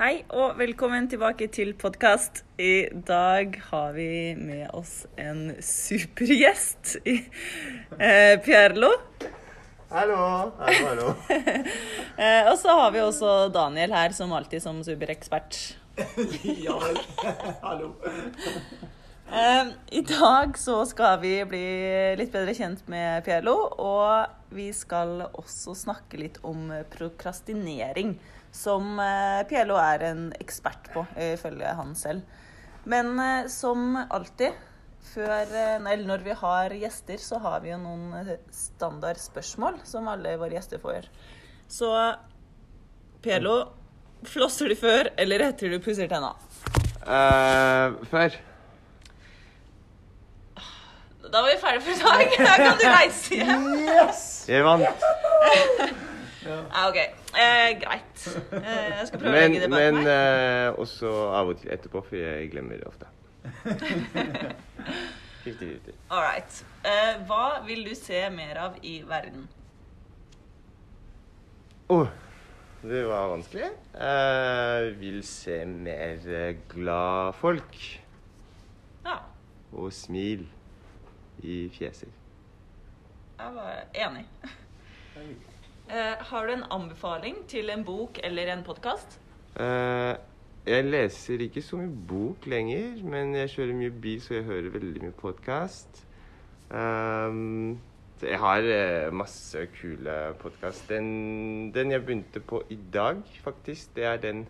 Hei og velkommen tilbake til podkast. I dag har vi med oss en supergjest. Eh, Pierlo. Hallo, hallo, hallo. Eh, og så har vi også Daniel her, som alltid som superekspert. ja vel. Hallo. Eh, I dag så skal vi bli litt bedre kjent med Pierlo, og vi skal også snakke litt om prokrastinering, som eh, er en ekspert på, ifølge han selv. Men eh, som alltid, før, eh, når vi har gjester, så har vi jo noen standardspørsmål som alle våre gjester får. Så Pierlo, flosser du før eller etter du pusser tenna? Uh, før. Da var vi ferdige for i dag. Da kan du reise hjem. Yes! Jeg vant. Ja, OK. Eh, greit. Eh, jeg skal prøve å legge det bak men meg. eh, også av og til etterpå, for jeg glemmer det ofte. 50-50. All right. Eh, hva vil du se mer av i verden? Åh, det var vanskelig. Jeg vil se mer eh, glad folk Ja, og smil i fjeser. jeg var enig. Eh, har du en anbefaling til en bok eller en podkast? Eh, jeg leser ikke så mye bok lenger, men jeg kjører mye bil, så jeg hører veldig mye podkast. Um, jeg har eh, masse kule podkast. Den, den jeg begynte på i dag, faktisk, det er den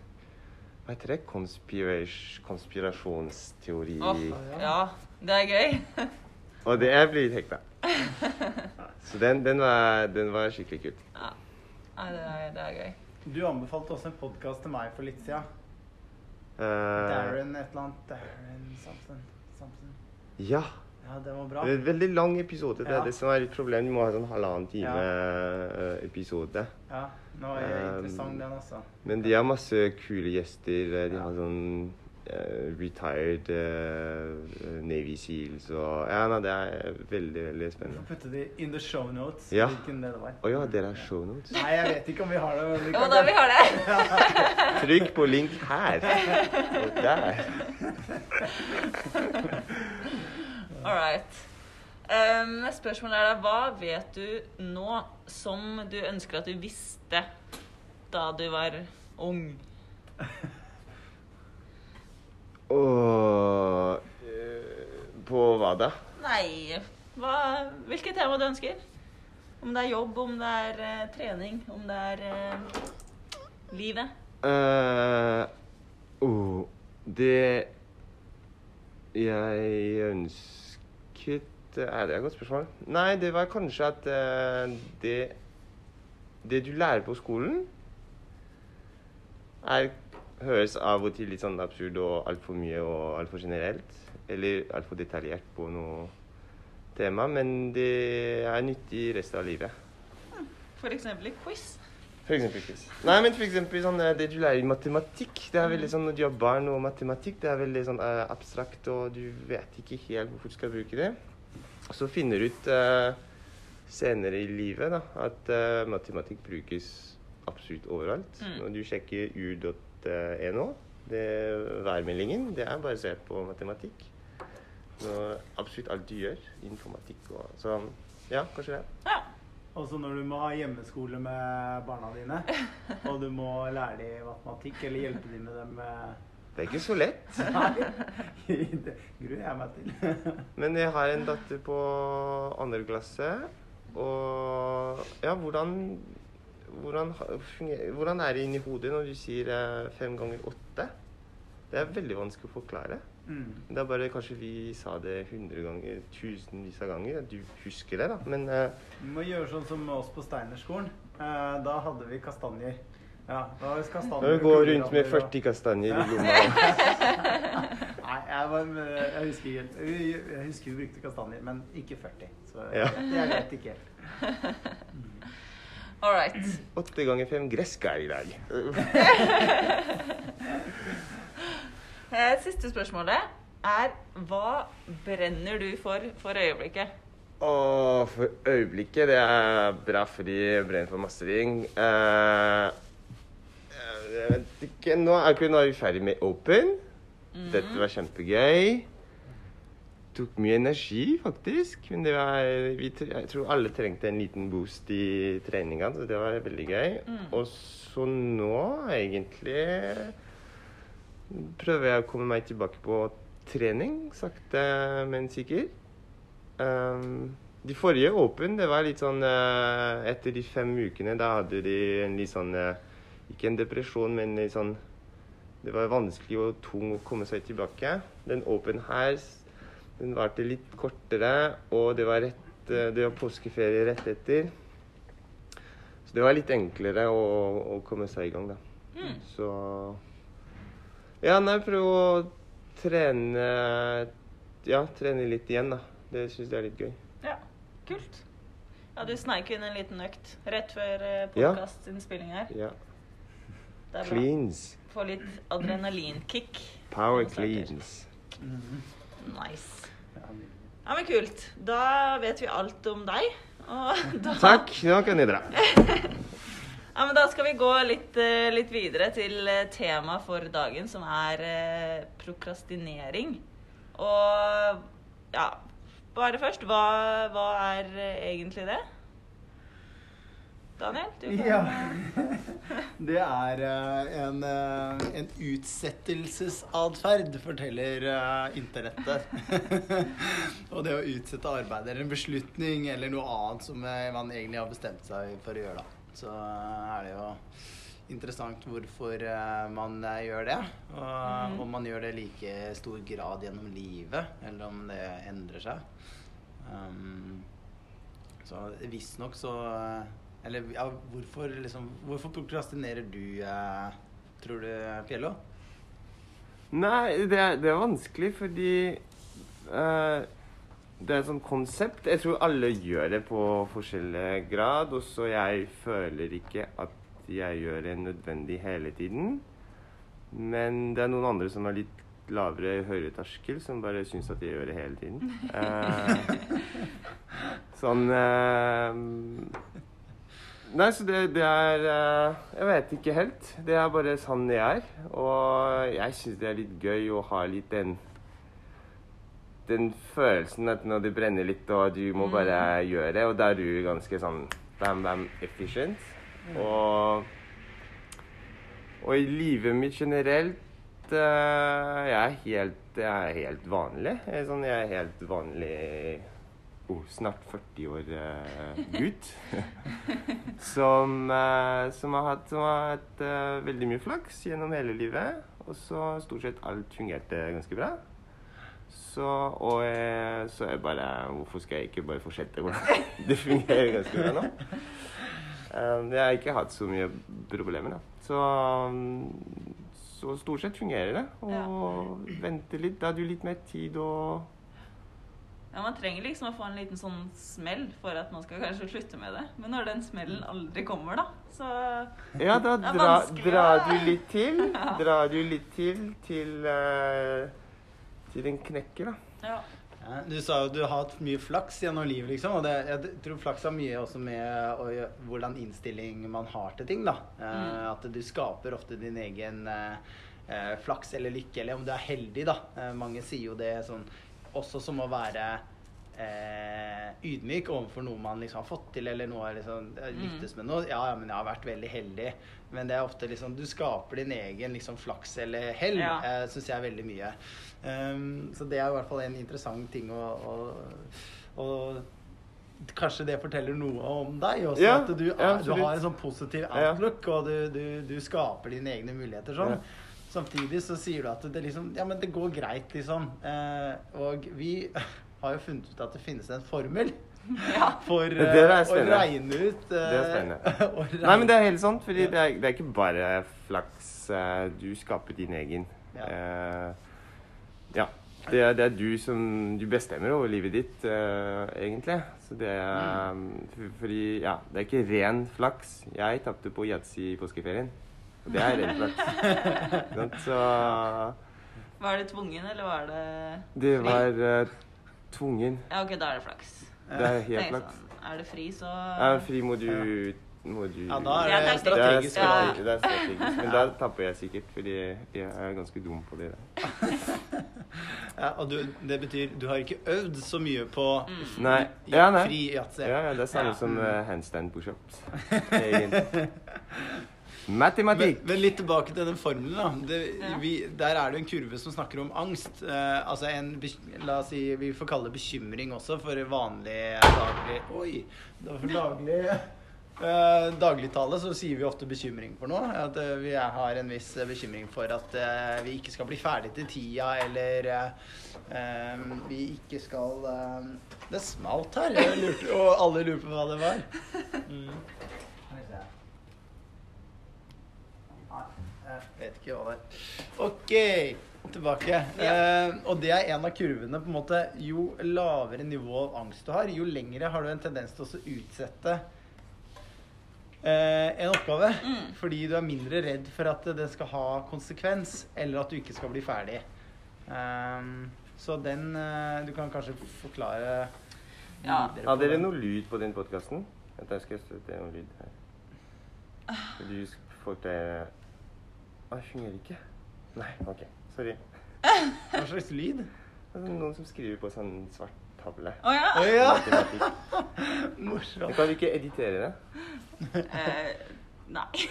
Hva heter det? Konspirasjonsteori. konspirasjonsteori. ja. ja, det er gøy. Og det er blitt hekta. Så den, den, var, den var skikkelig kul. Ja, Nei, det er, det er gøy. Du anbefalte også en podkast til meg for litt siden. Uh, Darren et eller annet. Darren something. something. ja. Ja, Det var bra. Det er en veldig lang episode. Det er Ja. det som er litt problem. Vi må ha sånn halvannen time Ja. eh, episode. Ja, nå er det Um, interessant, den også. Men de har masse kule gjester. De har sånn eh, retired eh, Navy Seals og Ja, nei, det er veldig, veldig Vi spennende. får putte det in the show notes. Ja. Hvilken det var. Å ja, dere har show notes? Nei, jeg vet ikke om vi har det. men vi Jo kan- da, vi har det. Trykk på link her. Og der. All right. Um, spørsmålet er da, hva vet du nå som du ønsker at du visste da du var ung? Og eh, Da? Nei, hva, hvilket tema du ønsker? Om det er jobb, om det er uh, trening, om det er uh, livet. Uh, oh, det jeg ønsket Er det et godt spørsmål? Nei, det var kanskje at uh, det Det du lærer på skolen, er, høres av og til litt sånn absurd og altfor mye og altfor generelt. Eller altfor detaljert på noe tema, men det er nyttig resten av livet. Eksempel i quiz. For eksempel quiz. Nei, men eksempel sånn, eh, det du lærer i matematikk. Det er veldig sånn, Når du har barn og matematikk, det er veldig sånn uh, abstrakt, og du vet ikke helt hvorfor du skal bruke det. Så finner du ut uh, senere i livet da, at uh, matematikk brukes absolutt overalt. Mm. Når du sjekker ur.no, det værmeldingen, det er basert på matematikk. Når absolutt alt du gjør, informatikk og Så ja, kanskje det. Ja. Også når du må ha hjemmeskole med barna dine, og du må lære dem matematikk eller hjelpe dem med det med Det er ikke så lett. Nei, det gruer jeg meg til. Men jeg har en datter på andre klasse, og ja, hvordan hvordan, hvordan er det inni hodet når du sier eh, fem ganger åtte? Det er veldig vanskelig å forklare. Mm. Det er bare kanskje vi sa det hundre ganger, tusenvis av ganger. Du husker det, da. Men eh, Vi må gjøre sånn som oss på Steinerskolen. Uh, da hadde vi kastanjer. Ja, da var vi kastanjer går rundt med og- 40 kastanjer i lomma Nei, jeg, var, jeg husker. Jeg- Jeg husker vi brukte kastanjer, men ikke 40. Så Ja. jeg vet ikke helt. All right. Åtte ganger fem gresskar i dag. Eh, Siste spørsmålet er hva brenner du for for øyeblikket? Og for øyeblikket Det er bra fordi jeg brenner for masse ting. Eh, jeg vet ikke Nå er ikke- nå er vi ferdig med Open. Dette var kjempegøy. Tok mye energi, faktisk. Men det var, vi, jeg tror alle trengte en liten boost i treninga, så det var veldig gøy. Og så nå, egentlig prøver jeg å komme meg tilbake på trening, sakte, men sikkert. Um, de forrige Open, det var litt sånn uh, Etter de fem ukene, da hadde de en litt sånn uh, Ikke en depresjon, men litt sånn Det var vanskelig og tung å komme seg tilbake. Den Open her, den varte litt kortere, og det var, rett, uh, det var påskeferie rett etter. Så det var litt enklere å, å komme seg i gang, da. Så Ja, nei, prøve å trene Ja, trene litt igjen, da. Det syns jeg er litt gøy. Ja, kult. Ja, du sneik inn en liten økt rett før eh, Ja. podkastinnspilling her. Ja. Det er bra. Cleans. Få litt adrenalinkick. Power cleans. Nice. Ja, men kult. Da vet vi alt om deg. Og da, Takk, nå kan dere dra. Ja, men da skal vi gå litt, eh, litt videre til tema temaet for dagen, som er eh, prokrastinering. Og ja, bare først, hva, hva er eh, egentlig det? Daniel? Du kan Ja. Det er eh, en, eh, en utsettelsesatferd, forteller eh, internettet. og det å utsette arbeid eller en beslutning eller noe annet som eh, man egentlig har bestemt seg for å gjøre, da. Så eh, er det jo interessant hvorfor eh, man eh, gjør det. Og Mhm. om man gjør det i like stor grad gjennom livet, eller om det endrer seg. Um, så visstnok så Eller ja, hvorfor liksom Hvorfor prokrastinerer du, eh, tror du, Fjello? Nei, det er, det er vanskelig fordi eh, Det er et sånt konsept. Jeg tror alle gjør det på forskjellig grad. Og så jeg føler ikke at jeg gjør det nødvendig hele tiden. Men det er noen andre som har litt lavere høyere terskel, som bare syns at de gjør det hele tiden. Eh, sånn eh, Nei, så det, det er eh, Jeg vet ikke helt. Det er bare sånn jeg er. Og jeg syns det er litt gøy å ha litt den Den følelsen at når det brenner litt, og du må bare gjøre det, og da er du ganske sånn bam, bam, efficient. Og Og i livet mitt generelt eh, Jeg er helt, jeg er helt vanlig. Jeg er, sånn, jeg er helt vanlig oh, snart 40 år uh, gutt. som, uh, som har hatt, som har hatt uh, veldig mye flaks gjennom hele livet. Og så stort sett alt fungerte ganske bra. Så, og jeg, så jeg bare Hvorfor skal jeg ikke bare fortsette hvordan det fungerer ganske bra nå? Um, jeg har ikke hatt så mye problemer, da. Så, um, så stort sett fungerer det. Og vente litt. Da har du litt mer tid og Ja, Man trenger liksom å få en liten sånn smell for at man skal kanskje slutte med det. Men når den smellen aldri kommer, da, så Ja, da er dra, drar du litt til. Drar du litt til til eh, til den knekker, da. ja. Ja, du sa jo du har hatt mye flaks gjennom livet, liksom. Og det, jeg tror flaks har mye også med å, hvordan innstilling man har til ting, da. Mm. At du skaper ofte din egen eh, eh, flaks eller lykke, eller om du er heldig, da. Eh, mange sier jo det sånn også som å være eh, ydmyk overfor noe man liksom har fått til, eller noe liksom, lyktes med noe. Ja, ja, men jeg har vært veldig heldig. Men det er ofte liksom Du skaper din egen liksom flaks eller hell, Ja. eh, syns jeg er veldig mye. Um, så det er i hvert fall en interessant ting å, å, å Kanskje det forteller noe om deg også. Ja, at du, ja, er, du har en sånn positiv Ja. outlook, og du, du, du skaper dine egne muligheter sånn. Ja. Samtidig så sier du at det liksom Ja, men det går greit, liksom. Eh, og vi har jo funnet ut at det finnes en formel ja. for eh, å regne ut uh, Det er spennende. regne- Nei, men det er helt sant, fordi Ja. det, er, det er ikke bare flaks. eh, Du skaper din egen. Ja. Uh, ja. Det er, det er du som Du bestemmer over livet ditt, eh, egentlig. Så det er for- Fordi Ja, det er ikke ren flaks. Jeg tapte på yatzy i påskeferien. Og det er ren flaks. Så Var det tvungen, eller var det det var eh, tvungen. Ja, OK, da er det flaks. Det er helt Tenk flaks. sånn, er det fri, så Ja, fri må du må du Ja, da er det strategisk. er det er, strategisk Ja. det er strategisk. Men da tapper jeg sikkert, fordi jeg er ganske dum på det. der. Ja, og du, det betyr du har ikke øvd så mye på Mm. Nei. Ja, nei. fri yatzy. Ja, ja, det er samme Ja. som uh, handstand pushups. Matematikk. Men, men litt tilbake til den formelen. da. Det, Ja. vi, der er det en kurve som snakker om angst. Eh, altså en, La oss si vi får kalle det bekymring også for vanlig daglig Oi! det var For daglig eh, dagligtale så sier vi ofte bekymring for noe. At eh, vi har en viss bekymring for at eh, vi ikke skal bli ferdig til tida, eller eh, eh, vi ikke skal eh, Det smalt her, lurte, og alle lurer på hva det var. Mm. Skal vi se. Nei, jeg vet ikke hva det er. OK, tilbake. Eh, og det er en av kurvene. på en måte, Jo lavere nivå av angst du har, jo lengre har du en tendens til å utsette eh, en oppgave. Mm. Fordi du er mindre redd for at det skal ha konsekvens, eller at du ikke skal bli ferdig. Ehm, så den eh, Du kan kanskje forklare Ja. videre Har dere noe lyd på den podkasten? Jeg skal sette noe lyd her. Du får Å, fungerer ikke. Nei, OK. Sorry. Hva slags lyd? Noen som skriver på sånn svart tavle. Å ja? Oh, ja! Morsomt. Kan vi ikke editere det? Eh, nei.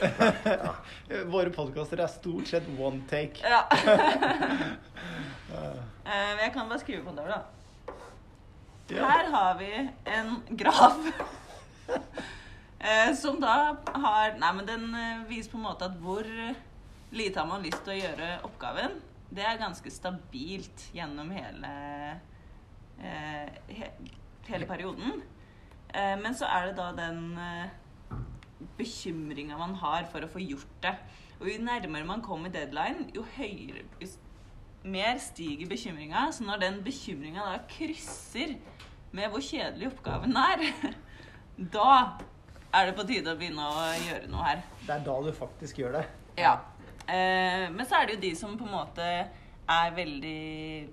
Våre podkaster er stort sett one take. Ja. Eh, men jeg kan bare skrive på en tavle, da. Her har vi en graf. eh, som da har Nei, men den viser på en måte at hvor lite har man lyst til å gjøre oppgaven. Det er ganske stabilt gjennom hele eh, he, hele perioden. Eh, men så er det da den eh, bekymringa man har for å få gjort det. Og jo nærmere man kommer deadline, jo høyere jo mer stiger bekymringa. Så når den bekymringa da krysser med hvor kjedelig oppgaven er, da er det på tide å begynne å gjøre noe her. Det er da du faktisk gjør det. Ja. Eh, men så er det jo de som på en måte er veldig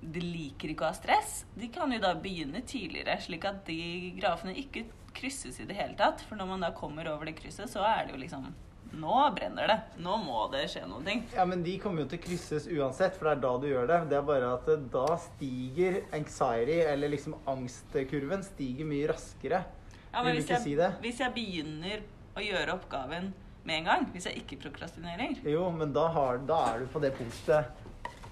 De liker ikke å ha stress. De kan jo da begynne tidligere, slik at de grafene ikke krysses i det hele tatt. For når man da kommer over det krysset, så er det jo liksom Nå brenner det. Nå må det skje noe. Ja, men de kommer jo til å krysses uansett, for det er da du gjør det. Det er bare at eh, da stiger anxiety, eller liksom angstkurven, stiger mye raskere. Ja, Vil men du ikke jeg, si det? hvis jeg begynner å gjøre oppgaven med en gang, hvis jeg ikke prokrastinerer Jo, men da, har, da er du på det punktet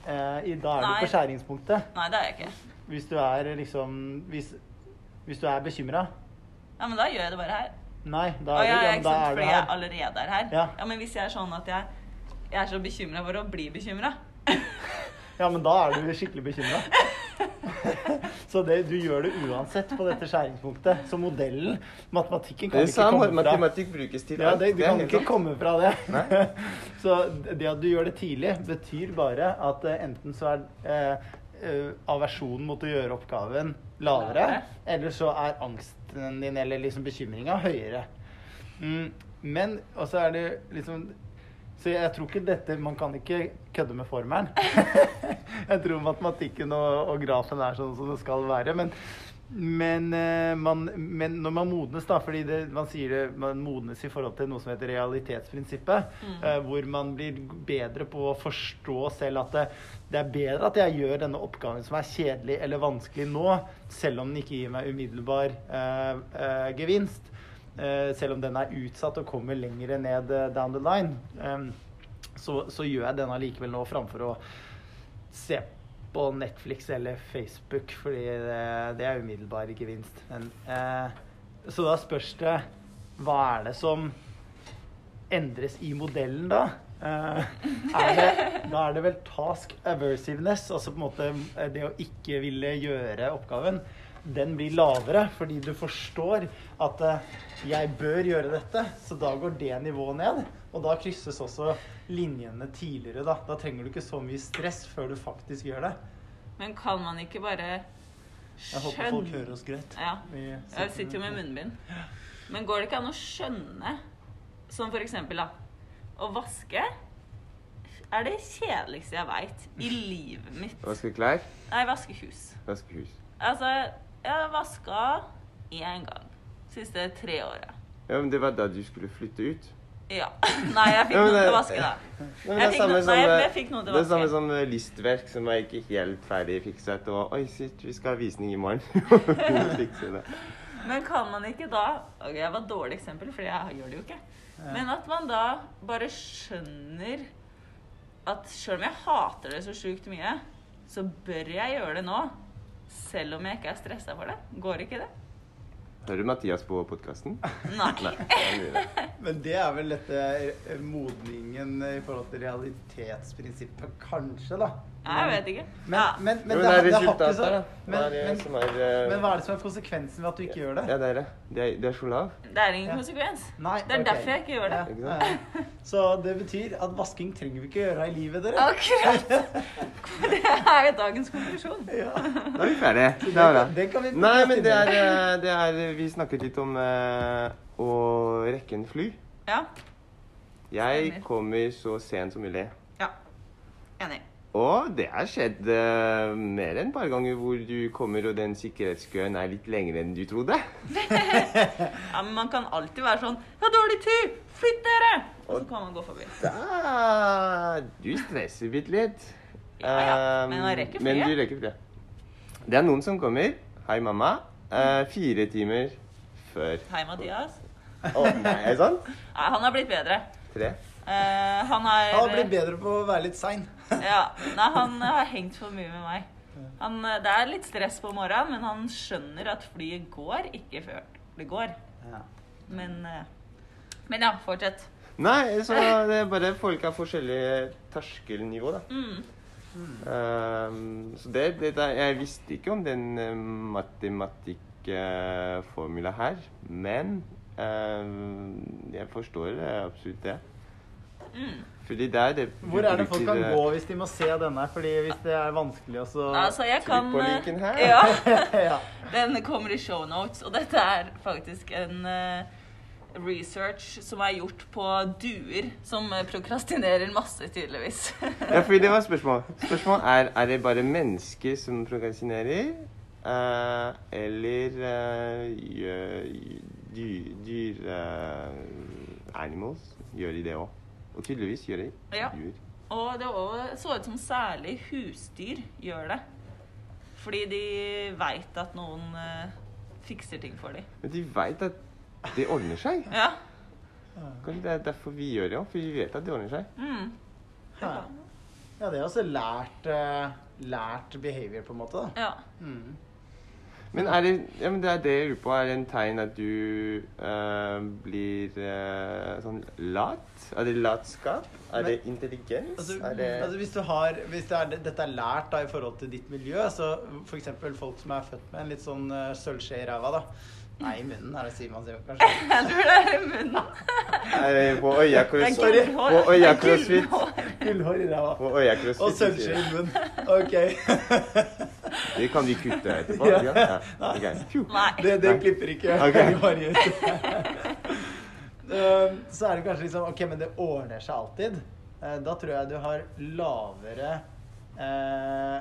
eh, i, Da er Nei. du på skjæringspunktet. Nei, det er jeg ikke. Hvis du er liksom Hvis, hvis du er bekymra Ja, men da gjør jeg det bare her. Nei, da er, ja, du, ja, ja, men da er du Fordi jeg her. allerede er her. Ja. men hvis jeg er sånn at jeg, jeg er så bekymra for å bli bekymra Ja, men da er du skikkelig bekymra. Så det, du gjør det uansett på dette skjæringspunktet. Så modellen, matematikken, kan ikke komme fra matematikk brukes til Ja, det, du kan ikke komme fra det. Så det at du gjør det tidlig, betyr bare at eh, enten så er eh, eh, aversjonen mot å gjøre oppgaven Lavere. eller så er angsten din eller liksom bekymringa høyere. Mm, men Og så er det liksom Så jeg tror ikke dette Man kan ikke kødde med formelen. jeg tror matematikken og, og grafen er sånn som det skal være. Men, men, eh, man, men når man modnes, da fordi det, man sier det, man modnes i forhold til noe som heter realitetsprinsippet, Mm. eh, hvor man blir bedre på å forstå selv at det, det er bedre at jeg gjør denne oppgaven som er kjedelig eller vanskelig nå, selv om den ikke gir meg umiddelbar eh, eh, gevinst. Eh, selv om den er utsatt og kommer lenger ned eh, down the line, så, så gjør jeg den allikevel nå framfor å se på Netflix eller Facebook, fordi det, det er umiddelbar gevinst. Men, eh, så da spørs det hva er det som endres i modellen da? eh, er det, da er det vel task aversiveness, altså på en måte det å ikke ville gjøre oppgaven, den blir lavere fordi du forstår at eh, jeg bør gjøre dette, så da går det nivået ned. Og da krysses også linjene tidligere, da. Da trenger du ikke så mye stress før du faktisk gjør det. Men kan man ikke bare skjønne Jeg håper folk hører oss greit. Ja. Jeg sitter jo med munnbind. Men går det ikke an å skjønne, som for eksempel da, å vaske er det kjedeligste jeg veit i livet mitt. Vaske klær, Nei, vaske hus. vaske hus. Altså, jeg har vaska én gang siste tre åra. Ja, men det var da du skulle flytte ut. Ja. Nei, jeg fikk noen til å vaske, da. Jeg det er fikk samme noe- som, nei, jeg fikk noe til å Det er samme vaske. som listverk som er ikke helt ferdig fikset. Og oi, shit, vi skal ha visning i morgen. Fikse det. Men kan man ikke da Ok, jeg var et dårlig eksempel, for jeg gjør det jo ikke. Men at man da bare skjønner at sjøl om jeg hater det så sjukt mye, så bør jeg gjøre det nå. Selv om jeg ikke er stressa for det. Går ikke det? Hører du Mathias på podkasten? Nei. Nei. Men det er vel dette eh, modningen i forhold til realitetsprinsippet, kanskje, da. Jeg vet ikke. Det, det er resultatet, da. Men hva er det som er konsekvensen ved at du ikke gjør det? Ja, det er det. Det er, det er så lav. Det er ingen Ja. konsekvens. Nei, Det er okay. derfor jeg ikke gjør det. Ja, ja. Så det betyr at vasking trenger vi ikke gjøre i livet, dere. Akkurat! Det er dagens konklusjon. Ja. Da er vi ferdige. Det er bra. det, det kan vi Nei, men det er, eh, det er Vi snakket litt om uh, å rekke en fly. Ja. Jeg kommer så sent som mulig. ja. Enig. Og det har skjedd uh, mer enn et par ganger hvor du kommer og den sikkerhetskøen er litt lengre enn du trodde. Ja, men man kan alltid være sånn 'Jeg har dårlig tid! Flytt dere!' Og så kan man gå forbi. Da, du stresser bitte litt. Ja, ja, men man rekker rekker Men flyet. du rekker fri. Det er noen som kommer. Hei, mamma. Uh, fire timer før. Hei, Mathias. Oh, nei, er det sant? Nei, han har blitt bedre. Tre. Uh, han er Han har blitt bedre på å være litt sein. Ja, nei, han har hengt for mye med meg. Han, eh, det er litt stress på morgenen, men han skjønner at flyet går ikke før det går. Ja. Men, eh, men ja, fortsett. Nei, så det er bare folk har forskjellig terskelnivå, da. Mm. Um, så det, det Jeg visste ikke om den uh, matematikkformula her, men um, jeg forstår absolutt det. Mm. Fordi det er det Hvor er det folk kan gå hvis de må se denne? Fordi hvis det er vanskelig å så Altså, jeg kan på eh, linken her. Ja. ja. Den kommer i shownotes, og dette er faktisk en eh, research som er gjort på duer som eh, prokrastinerer masse, tydeligvis. Ja, fordi det var spørsmål. Spørsmål er er det bare mennesker som prokrastinerer, uh, eller uh, dyr, dyr uh, animals gjør de det òg? Og tydeligvis gjør de Ja. dyr. og det så ut som særlig husdyr gjør det. Fordi de veit at noen eh, fikser ting for dem. Men de veit at det ordner seg. Ja. Kanskje det er derfor vi gjør det òg, for vi vet at det ordner seg. Mm. Ja. ja, det er også lært, eh, lært behavior, på en måte. da. ja. Mm. Men er det, ja, men det er det jeg lurer på. Er det en tegn at du eh, blir eh, sånn lat? Er det latskap? Er det intelligens? Altså, er det altså hvis du har, hvis det er, dette er lært da, i forhold til ditt miljø, så f.eks. folk som er født med en litt sånn uh, sølvskje i ræva, da. Nei, i munnen er det sier man sier kanskje. Jeg tror det er i munnen. På øya crossfit? Gullhår. På øya Det gullhår. Gullhår i ræva. Og sølvskje i munnen. OK. Det kan vi kutte etterpå. Ja. Ja. Okay. Nei. Det, det klipper ikke. Ok. Det bare gjør. Um, så er det kanskje liksom OK, men det ordner seg alltid. Eh, Da tror jeg du har lavere eh,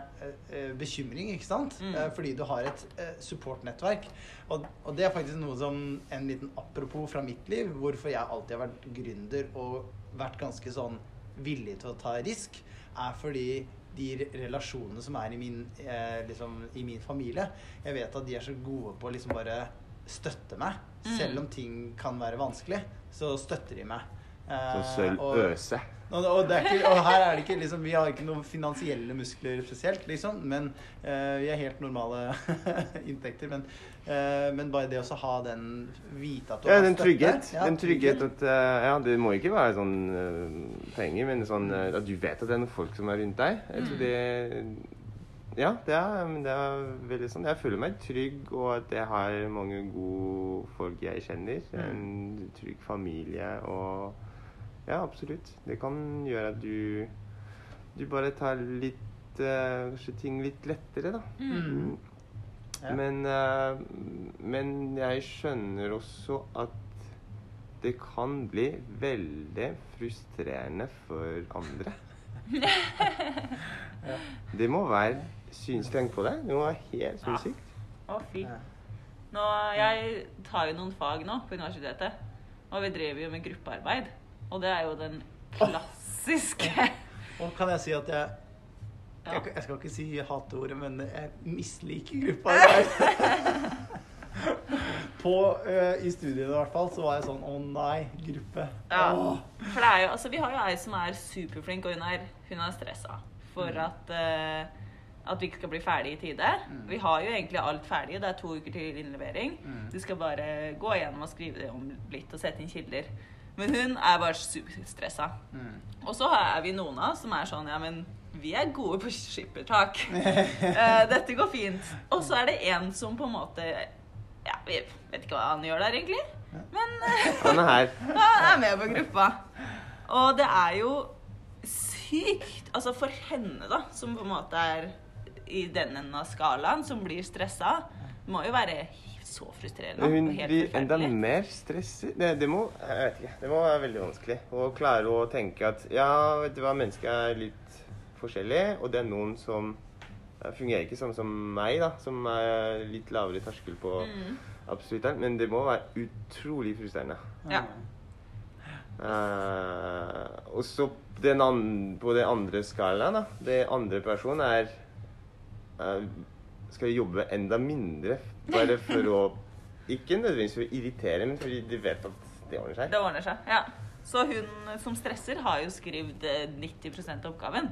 eh, bekymring, ikke sant? Mm. Eh, Fordi du har et eh, supportnettverk. Og, og det er faktisk noe som en liten apropos fra mitt liv, hvorfor jeg alltid har vært gründer og vært ganske sånn villig til å ta risk, er fordi de relasjonene som er i min, eh, liksom, i min familie Jeg vet at de er så gode på å liksom bare støtte meg. Mm. Selv om ting kan være vanskelig, så støtter de meg. Eh, Sånn sølv og- øse. og, og, det ikke, og her er det ikke liksom Vi har ikke noen finansielle muskler spesielt, liksom. Men uh, vi er helt normale inntekter. Men, uh, men bare det å ha den Vite at du Ja, har den trygghet. Ja, den trygghet at uh, Ja, det må ikke være sånn eh, penger, men sånn eh, at du vet at det er noen folk som er rundt deg. Jeg tror det Ja, det er, det er veldig sånn. Jeg føler meg trygg, og at jeg har mange gode folk jeg kjenner. En trygg familie og Ja, absolutt. Det kan gjøre at du Du bare tar litt eh, Kanskje ting litt lettere, da. Mm. Ja. Men, eh, men jeg skjønner også at det kan bli veldig frustrerende for andre. Det må være Syns på deg. Det må være helt Ja. Å, fy. Nå, jeg tar jo noen fag nå på universitetet, og vi driver jo med gruppearbeid. Og det er jo den klassiske Og kan jeg si at jeg jeg, jeg skal ikke si hateordet, men jeg misliker gruppa På, uh, I studiene i hvert fall så var jeg sånn Å nei, gruppe. Ja. Oh. For det er jo, altså, vi har jo ei som er superflink, og hun er, hun er stressa for at, uh, at vi ikke skal bli ferdig i tide. Vi har jo egentlig alt ferdig. Det er to uker til innlevering. Mm. Du skal bare gå igjennom og skrive det om litt og sette inn kilder. Men hun er bare superstressa. Mm. Og så er vi noen av oss som er sånn Ja, men vi er gode på skippertak. Eh, dette går fint. Og så er det en som på en måte Ja, vi vet ikke hva han gjør der, egentlig. Men eh, Han er her. han er med på gruppa. Og det er jo sykt Altså for henne, da, som på en måte er i den enden av skalaen, som blir stressa, må jo være så frustrerende. Men hun blir enda mer stresset. Det, det må Jeg vet ikke. Det må være veldig vanskelig å klare å tenke at ja, vet du hva, mennesker er litt forskjellig, og det er noen som eh, fungerer ikke sånn som meg, da, som er litt lavere terskel på Mm. absolutt alt. Men det må være utrolig frustrerende. Ja. Uh, og så på den andre skalaen, da. Det andre personen er eh, Skal jobbe enda mindre bare for å Ikke nødvendigvis for å irritere, men fordi de vet at det ordner seg. Det ordner seg. ja. Så hun som stresser, har jo skrevet eh, 90% av oppgaven.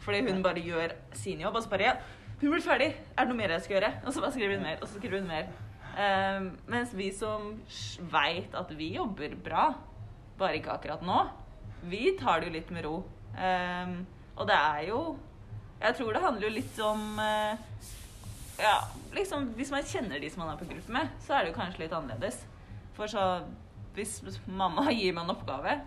Fordi hun bare gjør sin jobb, og så bare ja, hun blir ferdig. Er det noe mer jeg skal gjøre? Og så bare skriver hun mer, og så skriver hun mer. Um, mens vi som veit at vi jobber bra, bare ikke akkurat nå, vi tar det jo litt med ro. Um, og det er jo Jeg tror det handler jo litt om eh, ja, liksom, Hvis man kjenner de som man er på gruppe med, så er det jo kanskje litt annerledes. For så Hvis mamma gir meg en oppgave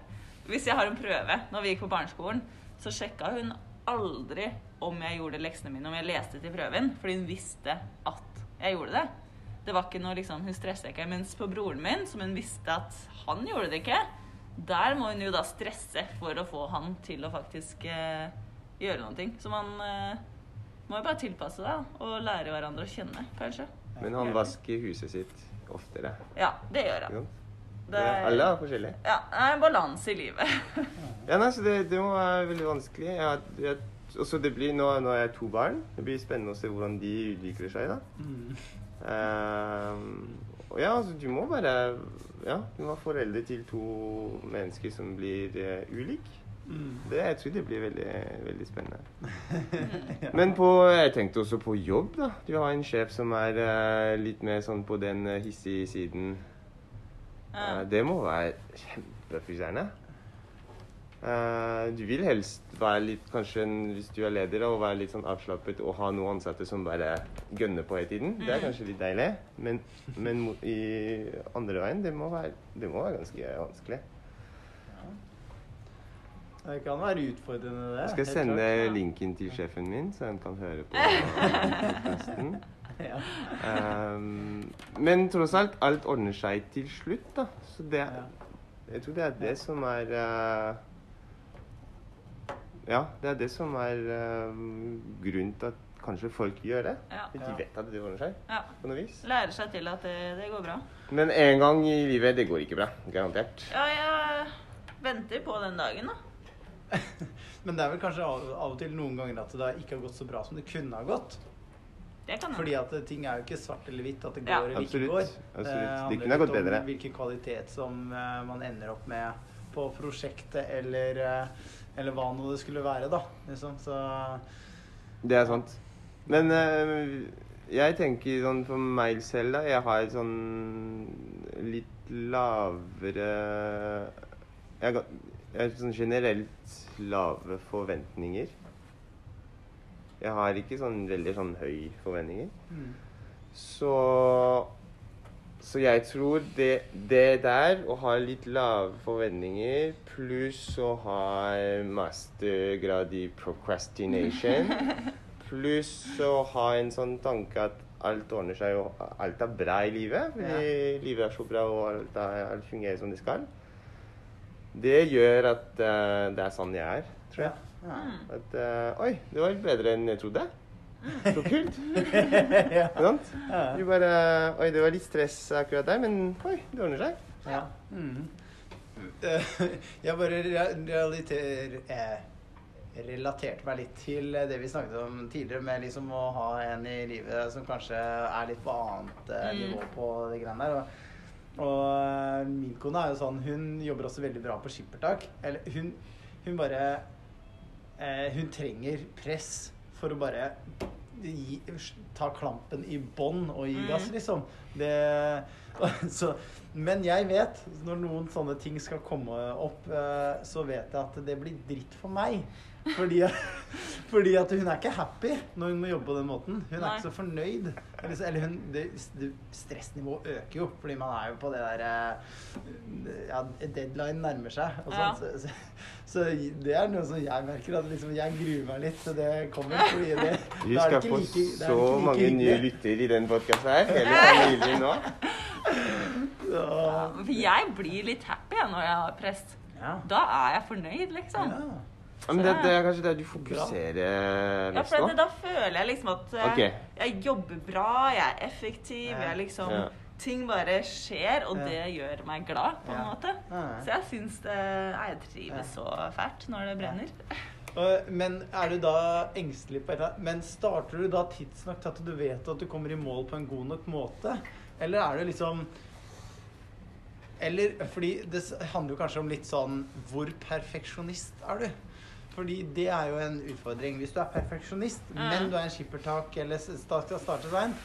Hvis jeg har en prøve Når vi gikk på barneskolen, så sjekka hun aldri om jeg gjorde leksene mine, om jeg leste til prøven, fordi hun visste at jeg gjorde det. Det var ikke noe liksom, Hun stressa ikke. Mens på broren min, som hun visste at han gjorde det ikke, der må hun jo da stresse for å få han til å faktisk eh, gjøre noe. Så man eh, må jo bare tilpasse deg og lære hverandre å kjenne, kanskje. Men han vasker huset sitt oftere. Ja, det gjør han. Det er, er, alle er forskjellige. ja, det er en balanse i livet. Ja, nei, så det, det må være veldig vanskelig. Jeg, jeg, også det blir, nå, nå har jeg to barn. Det blir spennende å se hvordan de utvikler seg. da. Mm. Uh, og ja, altså, du må være Ja, du må være foreldre til to mennesker som blir uh, ulike. Mm. Det, jeg tror det blir veldig, veldig spennende. Men på, jeg tenkte også på jobb, da. Du har en sjef som er uh, litt mer sånn på den eh, hissige siden. Eh, det må være kjempefrustrerende. Uh, du vil helst være litt, kanskje en- hvis du er leder, og være litt sånn avslappet og ha noen ansatte som bare gønner på hele tiden. Det er Mm. kanskje litt deilig, men, men i andre veien, det må være, det må være ganske vanskelig. Det kan være utfordrende, det. Jeg skal sende klart. linken til sjefen min, så han kan høre på. Ja. Um, men tross alt, alt ordner seg til slutt, da. Så det, Ja. jeg tror det er det som er uh, Ja, det er det som er uh, grunnen til at kanskje folk gjør det. Ja. De vet at det ordner seg ja. på noe vis. Lærer seg til at det, det går bra. Men en gang i livet, det går ikke bra. Garantert. Ja, jeg venter på den dagen, da. Men det er vel kanskje av, av og til noen ganger at det ikke har gått så bra som det kunne ha gått. Det kan Fordi at ting er jo ikke svart eller hvitt, at det går Ja. eller ikke Absolutt. går. Absolutt. Det handler kunne ha gått bedre. Hvilken kvalitet som eh, man ender opp med på prosjektet eller, eh, eller hva nå det skulle være, da. Liksom. Så Det er sant. Men eh, jeg tenker sånn for meg selv, da Jeg har sånn litt lavere Jeg har jeg har sånn generelt lave forventninger. Jeg har ikke sånn veldig sånn høy forventninger. mm. Så Så jeg tror det, det der, å ha litt lave forventninger, pluss å ha mastergrad i procrastination, pluss å ha en sånn tanke at alt ordner seg og alt er bra i livet, fordi livet er så bra og alt, er, alt fungerer som det skal, det gjør at uh, det er sånn jeg er, tror jeg. Ja. At uh, Oi, det var bedre enn jeg trodde. Så kult. ja. Sant? Ja. Du bare Oi, det var litt stress akkurat der, men oi, det ordner seg. Ja. Mm. Jeg bare re- realiter, eh, relaterte meg litt til det vi snakket om tidligere, med liksom å ha en i livet som kanskje er litt på annet eh, Mm. nivå på det greiene der. Og, og eh, min kone er jo sånn Hun jobber også veldig bra på skippertak. Eller hun, hun bare eh, Hun trenger press for å bare gi, ta klampen i bånn og gi Mm. gass, liksom. Det, så, men jeg vet, når noen sånne ting skal komme opp, eh, så vet jeg at det blir dritt for meg. Fordi, fordi at hun er ikke happy når hun må jobbe på den måten. Hun er Nei. ikke så fornøyd. Eller, eller hun, det, det, stressnivået øker jo, fordi man er jo på det der eh, Ja, deadline nærmer seg. Og Ja. så, så, så det er noe som jeg merker at liksom, jeg gruer meg litt til det kommer. Fordi det, Vi skal ikke få like- er så like mange nye lytter lyttere i den podkasten her. Hele familien nå. Ja, For jeg blir litt happy når jeg har press. ja. Da er jeg fornøyd, liksom. Ja. Ja, men det, det er kanskje det du fokuserer Ja, mest for på? det, da føler jeg liksom at eh, Ok. jeg jobber bra, jeg er effektiv, Ja. jeg liksom Ja. Ting bare skjer, og Ja. det gjør meg glad, på en Ja. måte. Så jeg syns det jeg trives så fælt når det brenner. Men er du da engstelig på et Men starter du da tidsnok til at du vet at du kommer i mål på en god nok måte? Eller er du liksom Eller fordi det handler jo kanskje om litt sånn Hvor perfeksjonist er du? Fordi det er jo en utfordring. Hvis du er perfeksjonist, Ja. men du er en skippertak eller skal starte seint,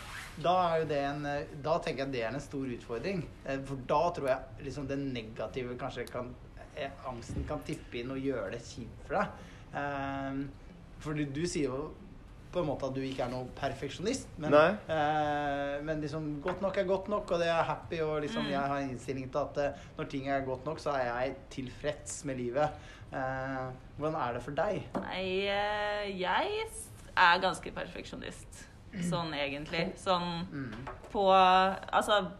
da, er jo det en, eh, da tenker jeg det er en stor utfordring. Eh, For da tror jeg liksom det negative kanskje kan eh, Angsten kan tippe inn og gjøre det kjipt for deg. Fordi du sier jo på en måte at du ikke er noen perfeksjonist, men, eh, men liksom godt nok er godt nok, og det er happy, og liksom Mm. jeg har en innstilling til at eh, når ting er godt nok, så er jeg tilfreds med livet. Eh, hvordan er det for deg? Nei, eh, jeg er ganske perfeksjonist. Sånn egentlig. Sånn Mm. på Altså,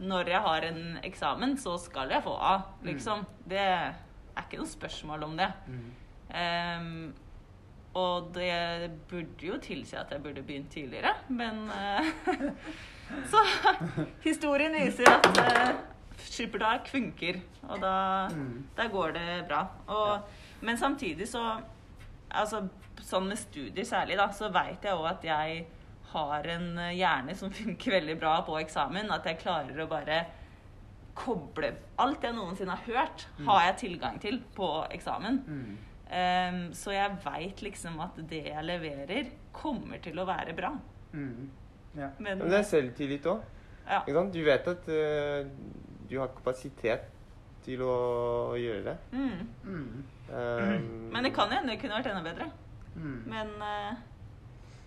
når jeg har en eksamen, så skal jeg få A, liksom. Det er ikke noe spørsmål om det. Mm. Og det burde jo tilsi at jeg burde begynt tidligere, men eh, Så historien viser at uh, skippertak funker, og da, Mm. da går det bra. Og, Men samtidig så Altså sånn med studier særlig, da, så veit jeg òg at jeg har en eh, hjerne som funker veldig bra på eksamen. At jeg klarer å bare koble Alt jeg noensinne har hørt, har jeg tilgang til på eksamen. Ehm, så jeg veit liksom at det jeg leverer, kommer til å være bra. Mm. Ja. Men, Men det er selvtillit òg. ja. Du vet at uh, du har kapasitet til å gjøre det. Mm. Mm. Um, Men det kan hende det kunne vært enda bedre. Mm. Men uh,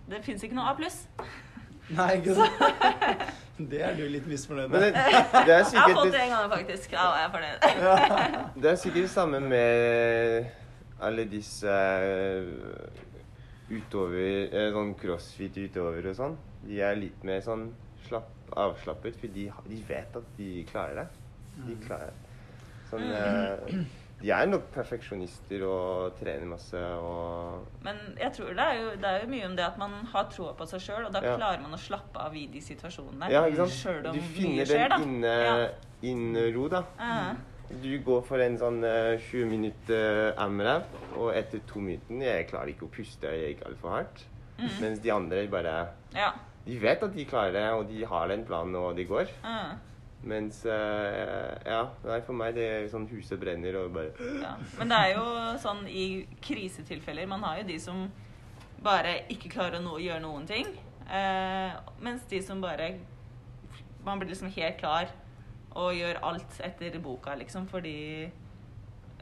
det fins ikke noe A pluss. Nei, ikke sant? Det er du litt misfornøyd med. det, det, er Jeg har fått det en gang, faktisk. Ja, jeg er fornøyd. Det er sikkert det samme med alle disse eh, utøver, eh, sånn crossfit-utøvere og sånn. De er litt mer sånn slapp, avslappet, for de, de vet at de klarer det. De Mm. klarer det. Sånn, eh, de er nok perfeksjonister og trener masse og Men jeg tror det er, jo, det er jo mye om det at man har troa på seg sjøl, og da Ja. klarer man å slappe av i de situasjonene. Ja, ikke sant? Selv om Du finner den inne, Ja. innero, da. Ja. Du går for en sånn uh, 20 minutter AMRAP, og etter to minutter Jeg klarer ikke å puste, jeg gikk altfor hardt. Mm. Mens de andre bare ja. De vet at de klarer det, og de har en plan, og de går. Mm. Mens uh, Ja, nei, for meg det er sånn huset brenner og bare Ja. Men det er jo sånn i krisetilfeller Man har jo de som bare ikke klarer å no gjøre noen ting. Uh, mens de som bare Man blir liksom helt klar og gjør alt etter boka, liksom, fordi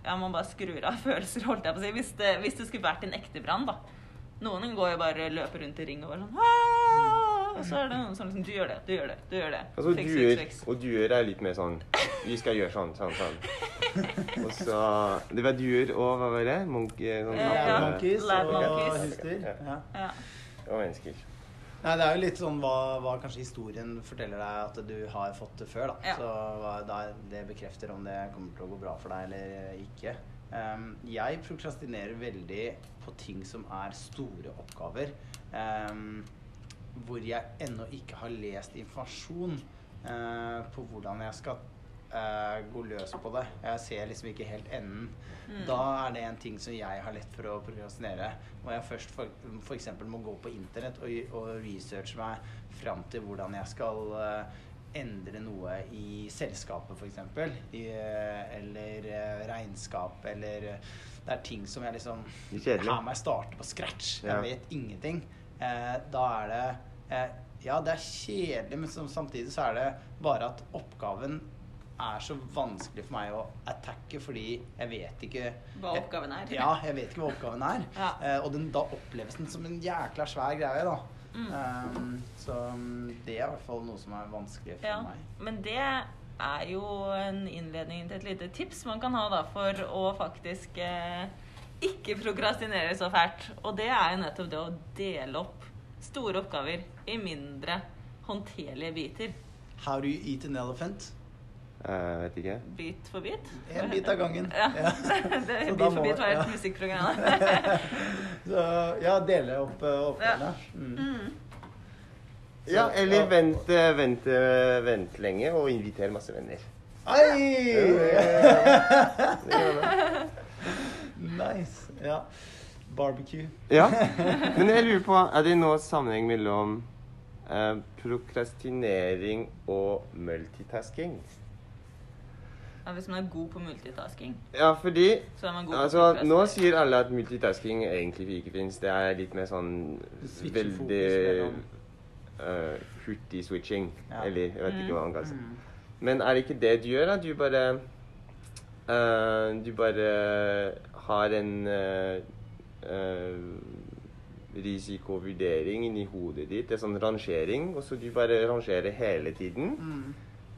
ja, man bare skrur av følelser, holdt jeg på å si. Hvis det, hvis det skulle vært en ekte brann, da. Noen går jo bare løper rundt i ring og bare sånn «Aah!» Og så er det noen som liksom Du gjør det, du gjør det, du gjør det. Altså Fiks, duer, fiks, fiks. og duer er litt mer sånn Vi skal gjøre sånn, sånn, sånn. Og så Det var duer og hva var det? Monkey, sånn, Ja, ja. monkeys og, og. Ja. Ja. Ja. Og mennesker. Nei, det er jo litt sånn hva, hva kanskje historien forteller deg at du har fått det før, da. Ja. Så da, det bekrefter om det kommer til å gå bra for deg eller ikke. Um, jeg prokrastinerer veldig på ting som er store oppgaver. Um, hvor jeg ennå ikke har lest informasjon uh, på hvordan jeg skal eh, gå løs på det. Jeg ser liksom ikke helt enden. Mm. Da er det en ting som jeg har lett for å prokrastinere. Når jeg først eksempel må gå på internett og, og researche meg fram til hvordan jeg skal uh, endre noe i selskapet, f.eks. Eller eh, regnskap, eller Det er ting som jeg liksom meg Her må jeg starte på scratch. Jeg vet ingenting. Eh, da er det eh, Ja, det er kjedelig, men som, samtidig så er det bare at oppgaven er så vanskelig for meg å attacke fordi jeg vet ikke Hva oppgaven er. Ja, jeg vet ikke hva oppgaven er. Ja. uh, og den, da oppleves den som en jækla svær greie, da. Mm. Um, så um, det er i hvert fall noe som er vanskelig for Ja, meg. men det er jo en innledning til et lite tips man kan ha da for å faktisk eh, ikke prokrastinere så fælt. Og det er jo nettopp det å dele opp store oppgaver i mindre håndterlige biter. How do you eat an elephant? Eh, vet ikke. Bit for bit. En bit av gangen. Ja. Ja. det, bit for bit var et ja. musikkprogram. Så ja, dele opp uh, oppgavene. Ja. Mm. mm. Ja, eller ja. vent, eh, vent, eh, vent lenge og inviter masse venner. Det. nice. Ja. Barbecue. Ja, men jeg lurer på, er det noe sammenheng mellom eh, prokrastinering og multitasking? Ja, hvis man er god på multitasking, Ja, fordi så er man god på altså, nå sier alle at multitasking egentlig ikke fins. Det er litt mer sånn veldig uh, eh, hurtig switching. Ja. Eller jeg vet Mm. ikke hva man kaller det. Mm. Men er det ikke det du gjør, da? Du bare uh, Du bare har en uh, risikovurdering inni hodet ditt. Det er sånn rangering, og så du bare rangerer hele tiden. Mm.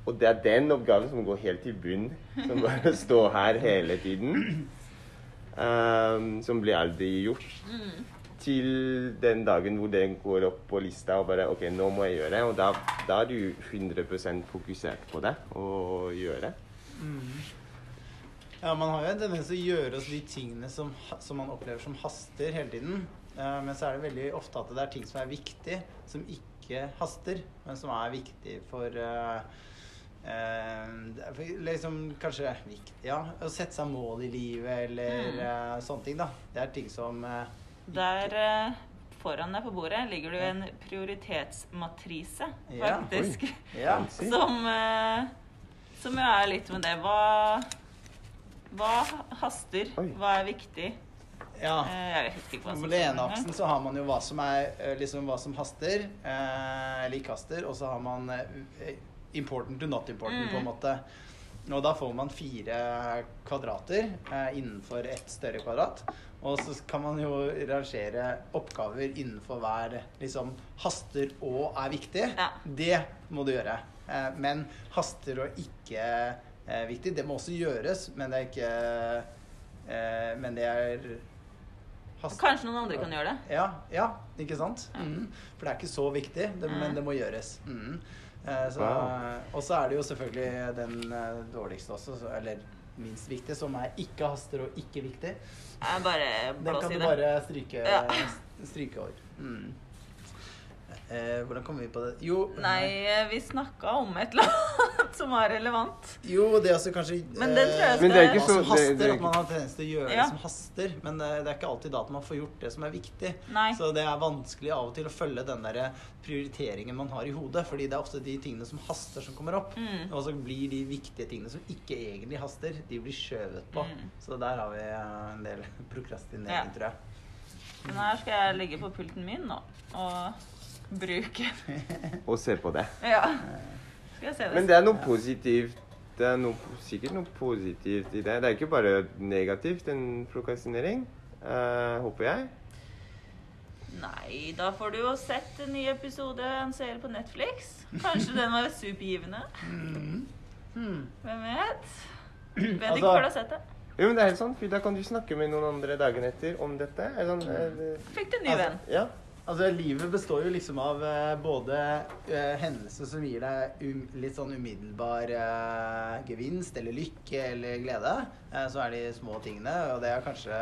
Og det er den oppgaven som går helt i bunn, som bare står her hele tiden. Um, som blir aldri gjort. Til den dagen hvor den går opp på lista og bare OK, nå må jeg gjøre det. Og da, da er du 100 fokusert på det og gjøre det. Ja, man har jo en tendens til å gjøre oss de tingene som, som man opplever som haster hele tiden. Eh, men så er det veldig ofte at det er ting som er viktig, som ikke haster, men som er viktig for eh, eh, det liksom kanskje viktig, ja, å sette seg mål i livet eller Mm. eh, sånne ting, da. Det er ting som eh, Der eh, foran deg på bordet ligger det jo en prioritetsmatrise, Ja, faktisk. Ja. Fancy. Som, eh, som jo er litt med det. Hva, hva haster? Oi. Hva er viktig? ja. Eh, På den ene aksen så har man jo hva som er liksom hva som haster, eh, eller ikke haster, og så har man eh, important to not important, Mm. på en måte. Og da får man fire kvadrater eh, innenfor ett større kvadrat. Og så kan man jo rangere oppgaver innenfor hver liksom haster og er viktig. Ja. Det må du gjøre. Eh, men haster og ikke eh, viktig, det må også gjøres, men det er ikke eh, Men det er haster. Kanskje noen andre kan gjøre det. ja, ja, ikke sant? Mhm. For det er ikke så viktig, det, men Mm. det må gjøres. Mhm. Eh, så, Wow. Og så er det jo selvfølgelig den eh, dårligste også, eller minst viktige, som er ikke haster og ikke viktig. Jeg bare Den kan du det. bare stryke, Ja. stryke over. Mhm. Eh, hvordan kommer vi på det? Jo Nei, eh, vi snakka om et eller annet som var relevant. Jo, det er også kanskje Men den tror jeg eh, det er ikke så- som haster, det- det er at man har tendens til å gjøre Ja. det som haster. Men eh, det er ikke alltid da at man får gjort det som er viktig. Nei. Så det er vanskelig av og til å følge den der prioriteringen man har i hodet. Fordi det er ofte de tingene som haster, som kommer opp. Mm. Og så blir de viktige tingene som ikke egentlig haster, de blir skjøvet på. Mm. Så der har vi en del prokrastinering, Ja. tror jeg. Men her skal jeg legge på pulten min nå og bruke. Og se på det. Ja. Skal jeg se det. Men det er noe positivt. Det er noe, sikkert noe positivt i det. Det er ikke bare negativt, en prokrastinering. Uh, håper jeg. Nei, da får du jo sett en ny episode av en serie på Netflix. Kanskje den var supergivende. Hmm. Hvem vet? Vet ikke Altså- før du har sett det. Jo, men det er helt sånn, for Da kan du snakke med noen andre dagen etter om dette. Er det sånn, eh, Fikk du en ny Altså, venn? ja. Altså, Livet består jo liksom av uh, både uh, hendelser som gir deg um, litt sånn umiddelbar uh, gevinst eller lykke eller glede. Så er de små tingene, og det er kanskje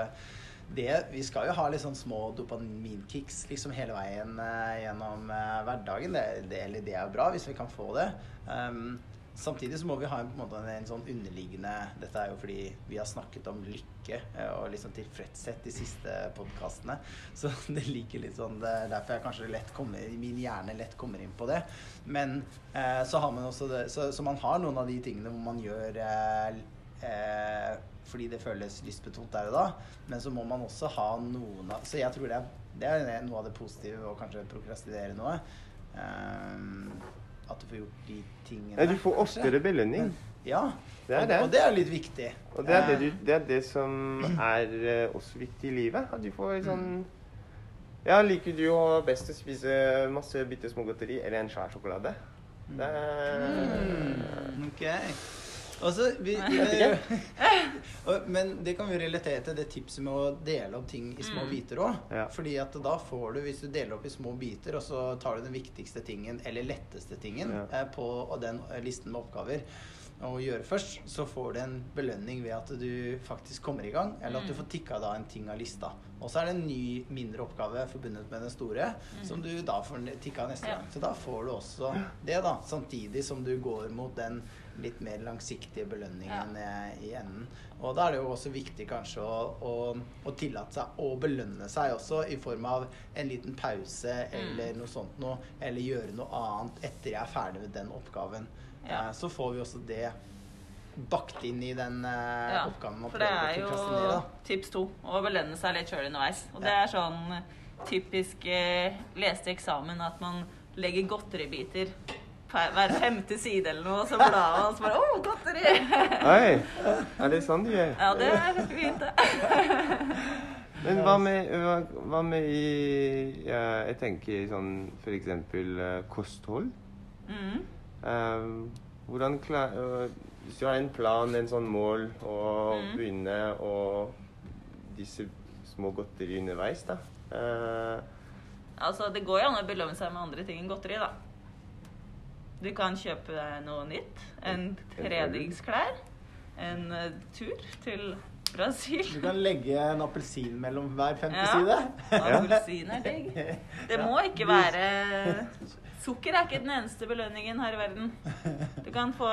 det Vi skal jo ha litt sånn små dopaminkicks liksom hele veien gjennom hverdagen. Det, det, eller det er bra hvis vi kan få det. Um, Samtidig så må vi ha en, en en, en sånn underliggende Dette er jo fordi vi har snakket om lykke eh, og liksom tilfredshet de siste podkastene. Så det ligger litt sånn Det er derfor jeg kanskje lett kommer, min hjerne lett kommer inn på det. Men eh, så har man også det så, så man har noen av de tingene hvor man gjør eh, eh, fordi det føles lystbetont der og da. Men så må man også ha noen av Så jeg tror det er, det er noe av det positive å kanskje prokrastinere noe. Ehm, at du får gjort de tingene. Ja, du får oftere belønning. Ja. Det er og, det. og det er litt viktig. Og det er det, Eh, du, det, er det som er uh, også viktig i livet. At du får sånn Ja, liker du å best å spise masse bitte små godteri eller en svær sjokolade? Det er Mm, ok. Og så vi, vi, Vet men det kan vi relatere til det tipset med å dele opp ting i små Mm. biter òg. Ja. Fordi at da får du, hvis du deler opp i små biter, og så tar du den viktigste tingen, eller letteste tingen, Ja. eh, på den eh, listen med oppgaver å gjøre først, så får du en belønning ved at du faktisk kommer i gang, eller at du Mm. får tikka da en ting av lista. Og så er det en ny, mindre oppgave forbundet med den store, som du da får tikka neste Mm. Ja. gang. Så da får du også det, da. Samtidig som du går mot den litt mer langsiktige belønningen ja. i enden. Og da er det jo også viktig kanskje å, å, å tillate seg å belønne seg også, i form av en liten pause eller Mm. noe sånt noe. Eller gjøre noe annet etter jeg er ferdig med den oppgaven. Ja. Eh, så får vi også det bakt inn i den eh, Ja, oppgaven man for det er jo tips to. Å belønne seg litt sjøl underveis. Og det er sånn typisk eh, leste eksamen at man legger godteribiter hver femte side eller noe, og så bla, og så bare Å, godteri! Oi! Er det sånn du gjør? Ja, det er fint, det. Men hva med, hva, med i ja, Jeg tenker sånn for eksempel eh, kosthold. Mm. Uh, hvordan klar, uh, Hvis du har en plan, en sånn mål, og Mm. begynne å Disse små godteri underveis, da. Uh, Altså, det går jo an å belønne seg med andre ting enn godteri, da. Du kan kjøpe deg noe nytt. En treningsklær. En eh, tur til Brasil. Du kan legge en appelsin mellom hver femte Ja. side. Appelsin er digg. Det må ikke være Sukker er ikke den eneste belønningen her i verden. Du kan få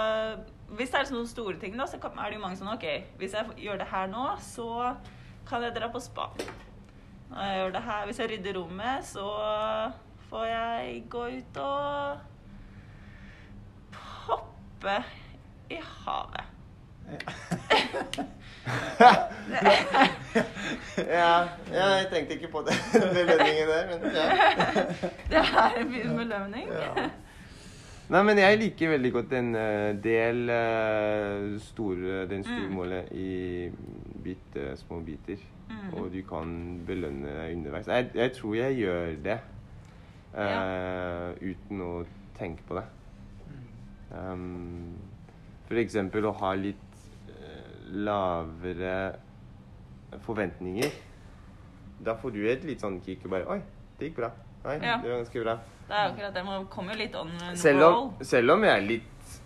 Hvis det er sånne store ting, da, så er det jo mange sånn OK, hvis jeg gjør det her nå, så kan jeg dra på spa. Når jeg gjør det her, hvis jeg rydder rommet, så får jeg gå ut og hoppe i havet. ja, ja, jeg tenkte ikke på det, den belønningen der, men ja. Det er en fin belønning. Ja. Nei, men jeg liker veldig godt den uh, del uh, store, den store Mm. målet i bitte små biter. Mm. Og du kan belønne deg underveis. Jeg, jeg tror jeg gjør det ja. uten å tenke på det. Um, for eksempel å ha litt eh, lavere forventninger. Da får du et litt sånn kick og bare Oi, det gikk bra. Oi, Ja. det var ganske bra. Det er akkurat det. Man kommer jo litt on Selv om, selv om jeg er litt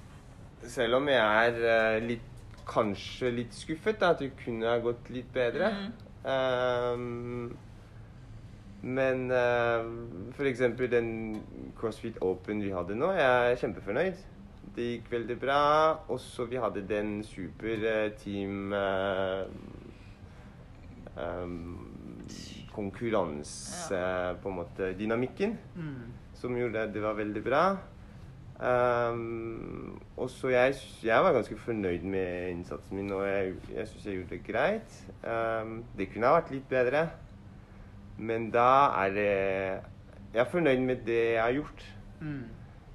Selv om jeg er eh, litt Kanskje litt skuffet, da, at det kunne ha gått litt bedre. Mm. Um, men uh, for eksempel den CrossFit Open vi hadde nå, jeg er kjempefornøyd. Det gikk veldig bra. Og så vi hadde den super eh, team uh, um, konkurranse, på en måte, dynamikken, Mm. som gjorde at det var veldig bra. Um, og så jeg, jeg var ganske fornøyd med innsatsen min, og jeg, jeg syns jeg gjorde det greit. Um, det kunne ha vært litt bedre, men da er det Jeg er fornøyd med det jeg har gjort. Mm.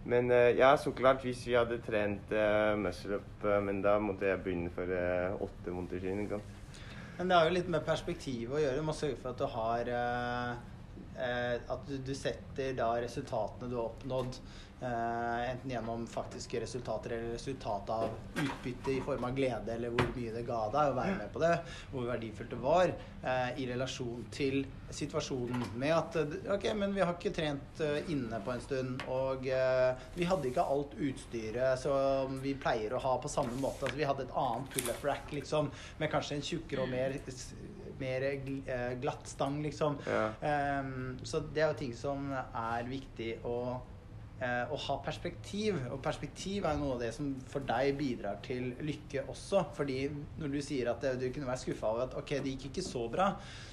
Men ja, så klart, hvis vi hadde trent uh, muscle up, eh, men da måtte jeg begynne for eh, åtte måneder siden. ikke sant? Men det har jo litt med perspektiv å gjøre. Du må sørge for at du har eh, At du, du setter da resultatene du har oppnådd, enten gjennom faktiske resultater eller resultat av utbytte i form av glede, eller hvor mye det ga deg å være med på det, hvor verdifullt det var, eh, i relasjon til situasjonen med at eh, Ok, men vi har ikke trent eh, inne på en stund, og eh, vi hadde ikke alt utstyret som vi pleier å ha på samme måte. Altså, vi hadde et annet pull-up rack, liksom, med kanskje en tjukkere og mer, mer eh, glatt stang, liksom. Ja. Um, så det er jo ting som er viktig å, eh, å ha perspektiv. Og perspektiv er noe av det som for deg bidrar til lykke også. Fordi når du sier at eh, du kunne være skuffa over at ok, det gikk ikke så bra,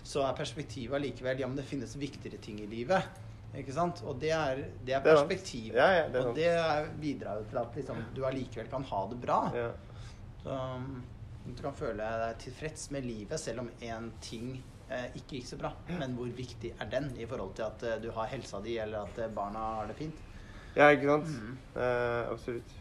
så er perspektivet allikevel ja, men det finnes viktigere ting i livet. Ikke sant? Og det er, det er Det er perspektiv. Ja, ja, det er og det er- bidrar jo til at liksom, du allikevel kan ha det bra. Ja. Så um, du kan føle deg tilfreds med livet selv om én ting eh, ikke gikk så bra. Men hvor viktig er den i forhold til at eh, du har helsa di, eller at eh, barna har det fint? Ja, ikke sant? Mm. Eh, absolutt.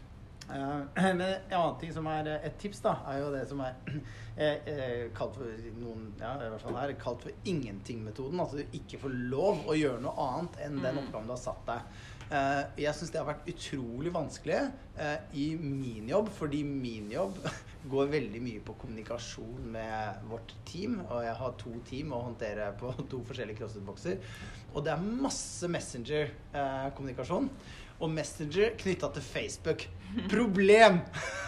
Uh, men en annen ting som er eh, et tips, da, er jo det som er eh, eh, kalt for noen Ja, i hvert fall her, kalt for ingenting-metoden. Altså du ikke får lov å gjøre noe annet enn den Mm. oppgaven du har satt deg. Uh, jeg syns det har vært utrolig vanskelig uh, i min jobb, fordi min jobb går veldig mye på kommunikasjon med vårt team. Og jeg har to team å håndtere på to forskjellige CrossFit-bokser. Og det er masse Messenger-kommunikasjon. Og Messenger knytta til Facebook. Problem!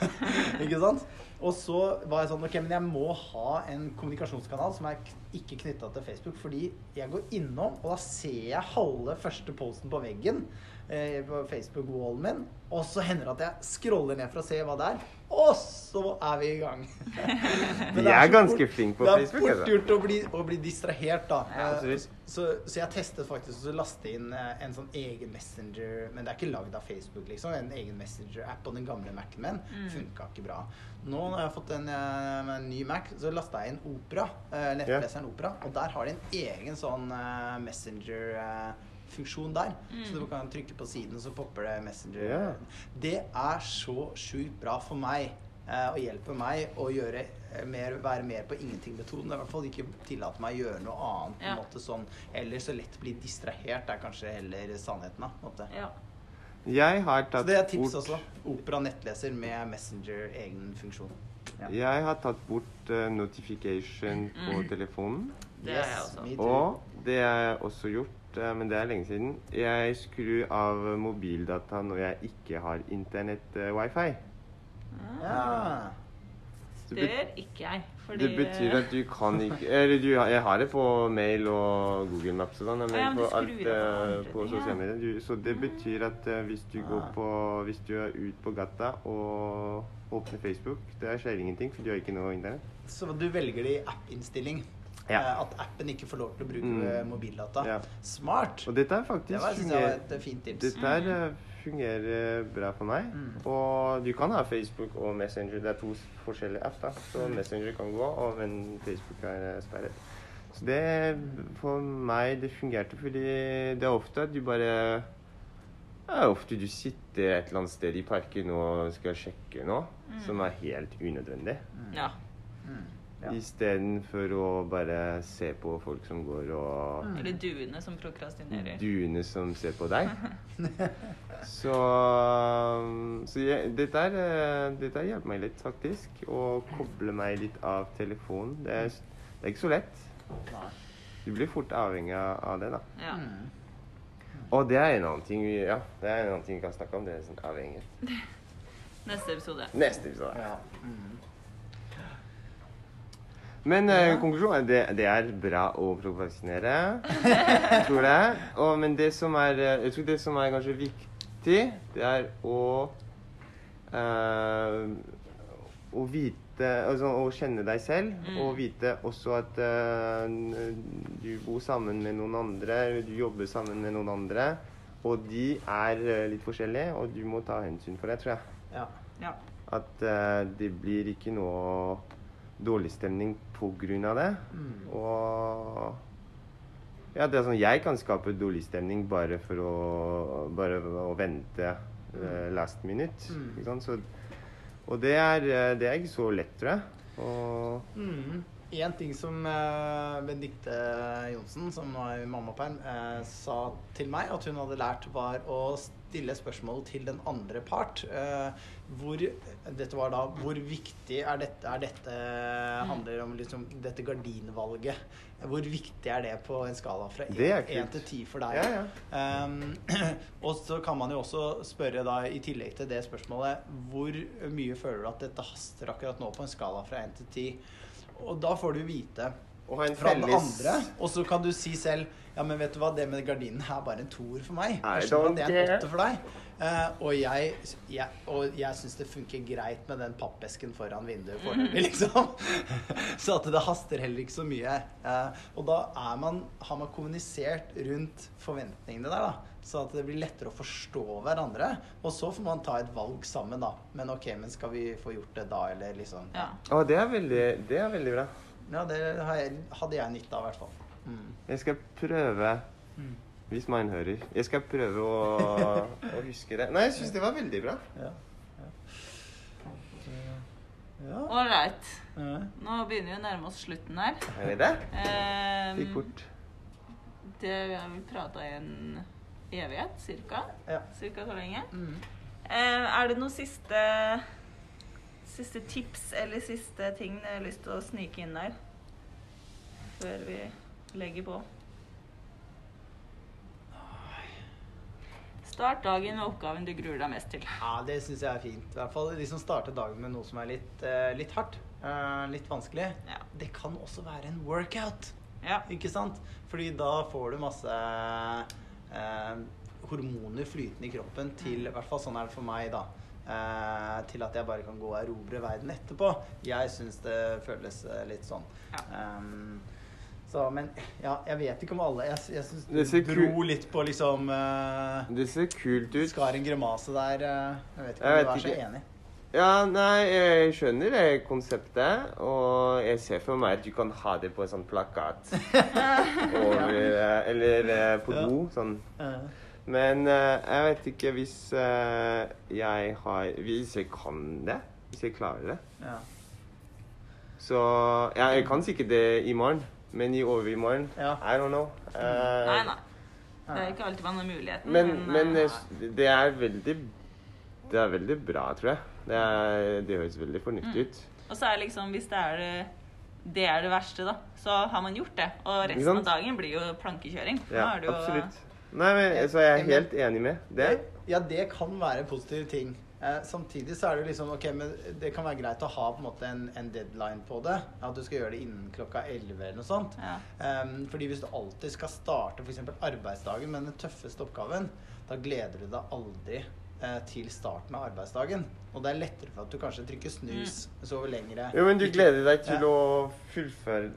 Ikke sant? Og så var jeg sånn Ok, men jeg må ha en kommunikasjonskanal som er ikke knytta til Facebook. Fordi jeg går innom, og da ser jeg halve første posten på veggen eh, på Facebook-wallen min. Og så hender det at jeg scroller ned for å se hva det er. Og så er vi i gang. Vi det er så ganske flinke på Facebook. det er fort altså. gjort å bli, å bli distrahert, da. Ja, så, så jeg testet faktisk å laste inn eh, en sånn egen messenger Men det er ikke lagd av Facebook, liksom. En egen messenger-app på den gamle Mac-en min. Mm. Funka ikke bra. Nå når jeg har fått en, eh, en ny Mac, så lasta jeg inn Opera. eh, Nettleseren Opera. Og der har de en egen sånn uh, messenger-funksjon der. Så du kan trykke på siden, og så popper det Messenger. Yeah. Det er så sjukt bra for meg. eh, Og hjelper meg å gjøre eh, mer, være mer på ingenting-metoden. I hvert fall ikke tillate meg å gjøre noe annet. på en måte sånn Eller så lett bli distrahert er kanskje heller sannheten. da, på en måte. Ja. Jeg har Så det er tips også. Opera nettleser med Messenger egen funksjon. Ja. Jeg har tatt bort uh, notification på Mm. telefonen. Det har jeg også. Og det har jeg også gjort, uh, men det er lenge siden. Jeg skrur av mobildata når jeg ikke har internett-wifi. Ja. Det, Det gjør ikke jeg. Fordi det betyr at du kan ikke Eller du, jeg har det på mail og Google Maps og sånn, men Ja, men på alt av på eh, sosiale medier. Du, så det betyr at eh, hvis du går Ah. på Hvis du er ute på gata og åpner Facebook, det skjer ingenting, for du har ikke noe internett. Så du velger det i app-innstilling. Ja. Eh, At appen ikke får lov til å bruke Mm. eh, mobildata. Ja. Smart! Og dette er Det faktisk var, jeg var et eh, fint tips. Dette her eh, fungerer bra for meg. Mm. Og du kan ha Facebook og Messenger. Det er to forskjellige app, da. Så Mm. Messenger kan gå, og, men Facebook er sperret. Så det for meg det fungerte fordi det er ofte at du bare det er ofte du sitter et eller annet sted i parken og skal sjekke noe som er helt unødvendig. Ja. Mm. Ja. Istedenfor å bare se på folk som går og Mm. Eller duene som prokrastinerer. duene som ser på deg. Så, så jeg, dette, er, eh, dette hjelper meg litt, faktisk. Å koble meg litt av telefonen. Det er, det er ikke så lett. Du blir fort avhengig av av det, da. Ja. Og det er en annen ting vi, ja, det er en annen ting vi kan snakke om. Det er sånn avhengighet. Neste episode. Neste episode. Ja. Mm. Men ja. uh, konklusjonen er det, det er bra å provokasjonere. tror jeg. Og, men det som er eh, Jeg tror det som er kanskje viktig, det er å uh, å vite altså, Å kjenne deg selv, Mm. og vite også at uh, du bor sammen med noen andre, eller du jobber sammen med noen andre, og de er uh, litt forskjellige, og du må ta hensyn for det, tror jeg. Ja. Ja. At uh, det blir ikke noe dårlig stemning på grunn av det. Mm. Og ja, det er sånn Jeg kan skape dårlig stemning bare for å, bare å vente eh, last minute. Mm. Ikke sant? Så, og det er, eh, det er ikke så lett, tror jeg. Og Mm. En ting som uh, Benedicte Johnsen, som nå er mammaperm, uh, sa til meg at hun hadde lært, var å stille spørsmål til den andre part. Uh, hvor Dette var da Hvor viktig er dette, er dette handler om liksom dette gardinvalget? Hvor viktig er det på en skala fra Det er 1 til 10 for deg? Ja, ja. Um, og så kan man jo også spørre da, i tillegg til det spørsmålet, hvor mye føler du at dette haster akkurat nå på en skala fra 1 til 10? Og da får du vite Å ha en fra den andre, og så kan du si selv ja, men vet du hva, det med gardinen er bare en toer for meg. Jeg skjønner at det er en åtte for deg. Uh, og jeg, jeg, og jeg syns det funker greit med den pappesken foran vinduet foreløpig, liksom. så at det haster heller ikke så mye. Uh, og da er man, har man kommunisert rundt forventningene der, da. Så at det blir lettere å forstå hverandre. Og så får man ta et valg sammen, da. Men ok, men skal vi få gjort det da, eller liksom Ja. oh, det er veldig, det er veldig bra. Ja, det jeg, hadde jeg nytte av, i hvert fall. Mm. Jeg skal prøve Mm. Hvis man hører. Jeg skal prøve å, å huske det. Nei, jeg syns det var veldig bra. Ja. Ja. Ålreit. ja. Nå begynner vi å nærme oss slutten her. Er det det? Um, fort. det har vi prata i en evighet, cirka. ja. Cirka så lenge. Mm. Eh, er det noen siste, siste tips eller siste ting jeg har lyst til å snike inn der? Før vi legger på. Start dagen med oppgaven du gruer deg mest til. Ja, det syns jeg er fint. I hvert fall de som starter dagen med noe som er litt, uh, litt hardt. Uh, litt vanskelig. Ja. Det kan også være en workout, Ja. ikke sant? Fordi da får du masse hormoner flytende i kroppen til I hvert fall sånn er det for meg, da. Eh, til at jeg bare kan gå og erobre verden etterpå. Jeg syns det føles eh, litt sånn. Ja. Um, så, men ja, jeg vet ikke om alle Jeg, jeg syns du dro litt på liksom uh, Det ser kult ut. Skar en grimase der. Uh, Jeg vet ikke om jeg du er så enig. Ja, nei, jeg skjønner det konseptet, og jeg ser for meg at du kan ha det på en sånn plakat. Over, eh, eller på på Ja. sånn. Eh, Men eh, jeg vet ikke hvis eh, jeg har Hvis jeg kan det, hvis jeg klarer det. ja. Så ja, jeg kan sikkert det i morgen, men i overmorgen Ja. I don't know. Uh, Nei, nei. Det er ikke alltid man har muligheten. Men, men men eh, det er veldig Det er veldig bra, tror jeg. Det, er, det høres veldig fornuftig ut. Og så er det liksom, hvis det er det, det er det verste, da, så har man gjort det. Og resten av dagen blir jo plankekjøring. Ja, er det jo, absolutt. Nei, men Så jeg er helt enig med det. Ja, det kan være en positiv ting. Eh, samtidig så er det liksom Ok, men det kan være greit å ha på en måte en, en deadline på det. At du skal gjøre det innen klokka 11 eller noe sånt. Ja. Um, fordi hvis du alltid skal starte f.eks. arbeidsdagen med den tøffeste oppgaven, da gleder du deg aldri til starten av arbeidsdagen. Og det er lettere for at du kanskje trykker snus, sover lengre Jo, men du gleder deg til Ja. å fullføre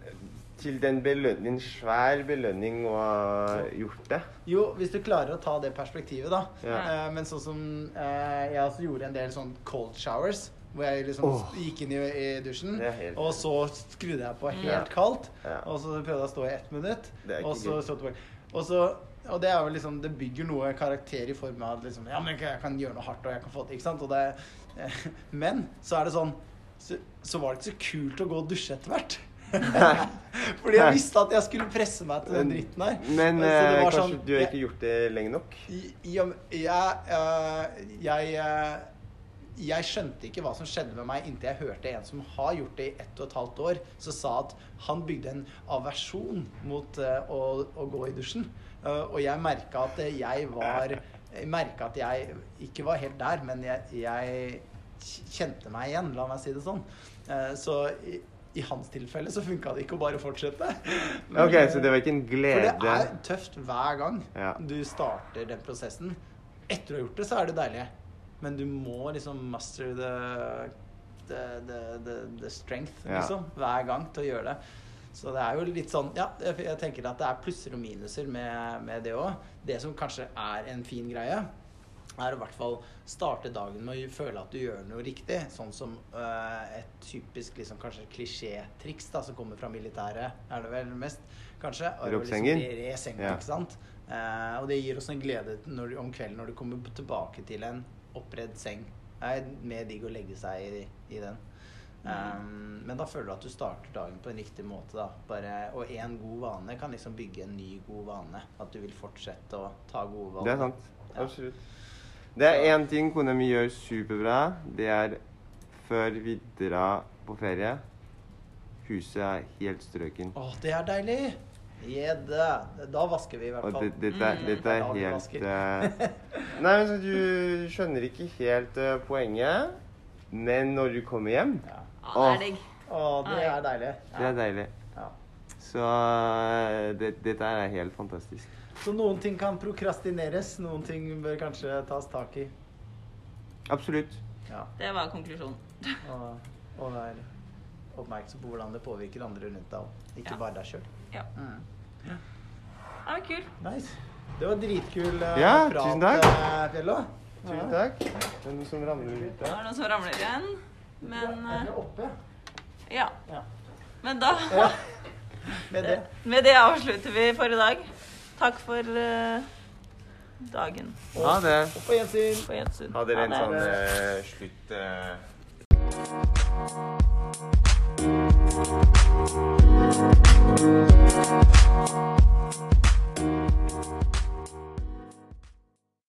til den belønning, svær belønning å ha gjort det. Jo, hvis du klarer å ta det perspektivet, da. Ja. Eh, men sånn som eh, Jeg også gjorde en del sånn cold showers. Hvor jeg liksom oh. gikk inn i, i dusjen, helt- og så skrudde jeg på helt Ja. kaldt. Ja. Og så prøvde jeg å stå i ett minutt, og så så tilbake. Og, så, og det er jo liksom Det bygger noe karakter i form av at liksom Ja, men jeg kan gjøre noe hardt, og jeg kan få det Ikke sant? Og det, eh, men så er det sånn så, så var det ikke så kult å gå og dusje etter hvert. Fordi jeg visste at jeg skulle presse meg til den dritten her. Men eh, kanskje sånn- du har jeg- ikke gjort det lenge nok? jeg, jeg, eh, jeg, jeg skjønte ikke hva som skjedde med meg inntil jeg hørte en som har gjort det i ett og et halvt år, som sa at han bygde en aversjon mot å, å gå i dusjen. Eh, og jeg merka at jeg var Jeg merka at jeg ikke var helt der, men jeg, jeg kjente meg igjen, la meg si det sånn. Eh, så i, hans tilfelle så funka det ikke å bare fortsette. Men, Ok, så det var ikke en glede? for det er tøft hver gang Ja. du starter den prosessen. Etter å ha gjort det, så er det deilig. men du må liksom master the, the, the, the strength, Ja. liksom, hver gang til å gjøre det. Så det er jo litt sånn Ja, jeg, tenker at det er plusser og minuser med, med det òg. Det som kanskje er en fin greie, er å i hvert fall starte dagen med å føle at du gjør noe riktig. Sånn som øh, et typisk liksom, kanskje klisjétriks da, som kommer fra militæret, er det vel mest, kanskje. Roppsengen. Liksom sengen. re- re Ja. ikke sant? Eh, og det gir oss en glede når, om kvelden når du kommer tilbake til en oppredd seng. Det er mer digg å legge seg i, i den. Um, men da føler du at du starter dagen på en riktig måte. Da. Bare, og én god vane kan liksom bygge en ny god vane. At du vil fortsette å ta gode valg. Det er sant. Ja. Absolutt. Det er én ting kona mi gjør superbra. Det er før vi drar på ferie Huset er helt strøken. Å, det er deilig! Yeah. Da vasker vi i hvert Og fall. det, dette, Mm. dette er vi helt eh, Nei, men så Du skjønner ikke helt eh, poenget, men når du kommer hjem Ja. Ja, det er digg. Å, det er deilig. Det er deilig. Ja. Så eh, det, dette er helt fantastisk. Så noen ting kan prokrastineres, noen ting bør kanskje tas tak i. Absolutt. Ja. Det var konklusjonen. Og, og være oppmerksom på hvordan det påvirker andre rundt deg òg. Ikke Ja. bare deg sjøl. Ja. Mm. Ja, var kul. Nice. Det var dritkul uh, Ja, prat, tusen takk. eh, Fjello. Tusen takk. Det er noe som ramler ut Det er noen som ramler igjen. Men Er eh, det oppe? ja. Ja. Men da ja. Med det. Med det avslutter vi for i dag. Takk for uh, dagen. Ha det. Og på gjensyn. På gjensyn. Ha dere en Ha det. sånn uh, slutt eh.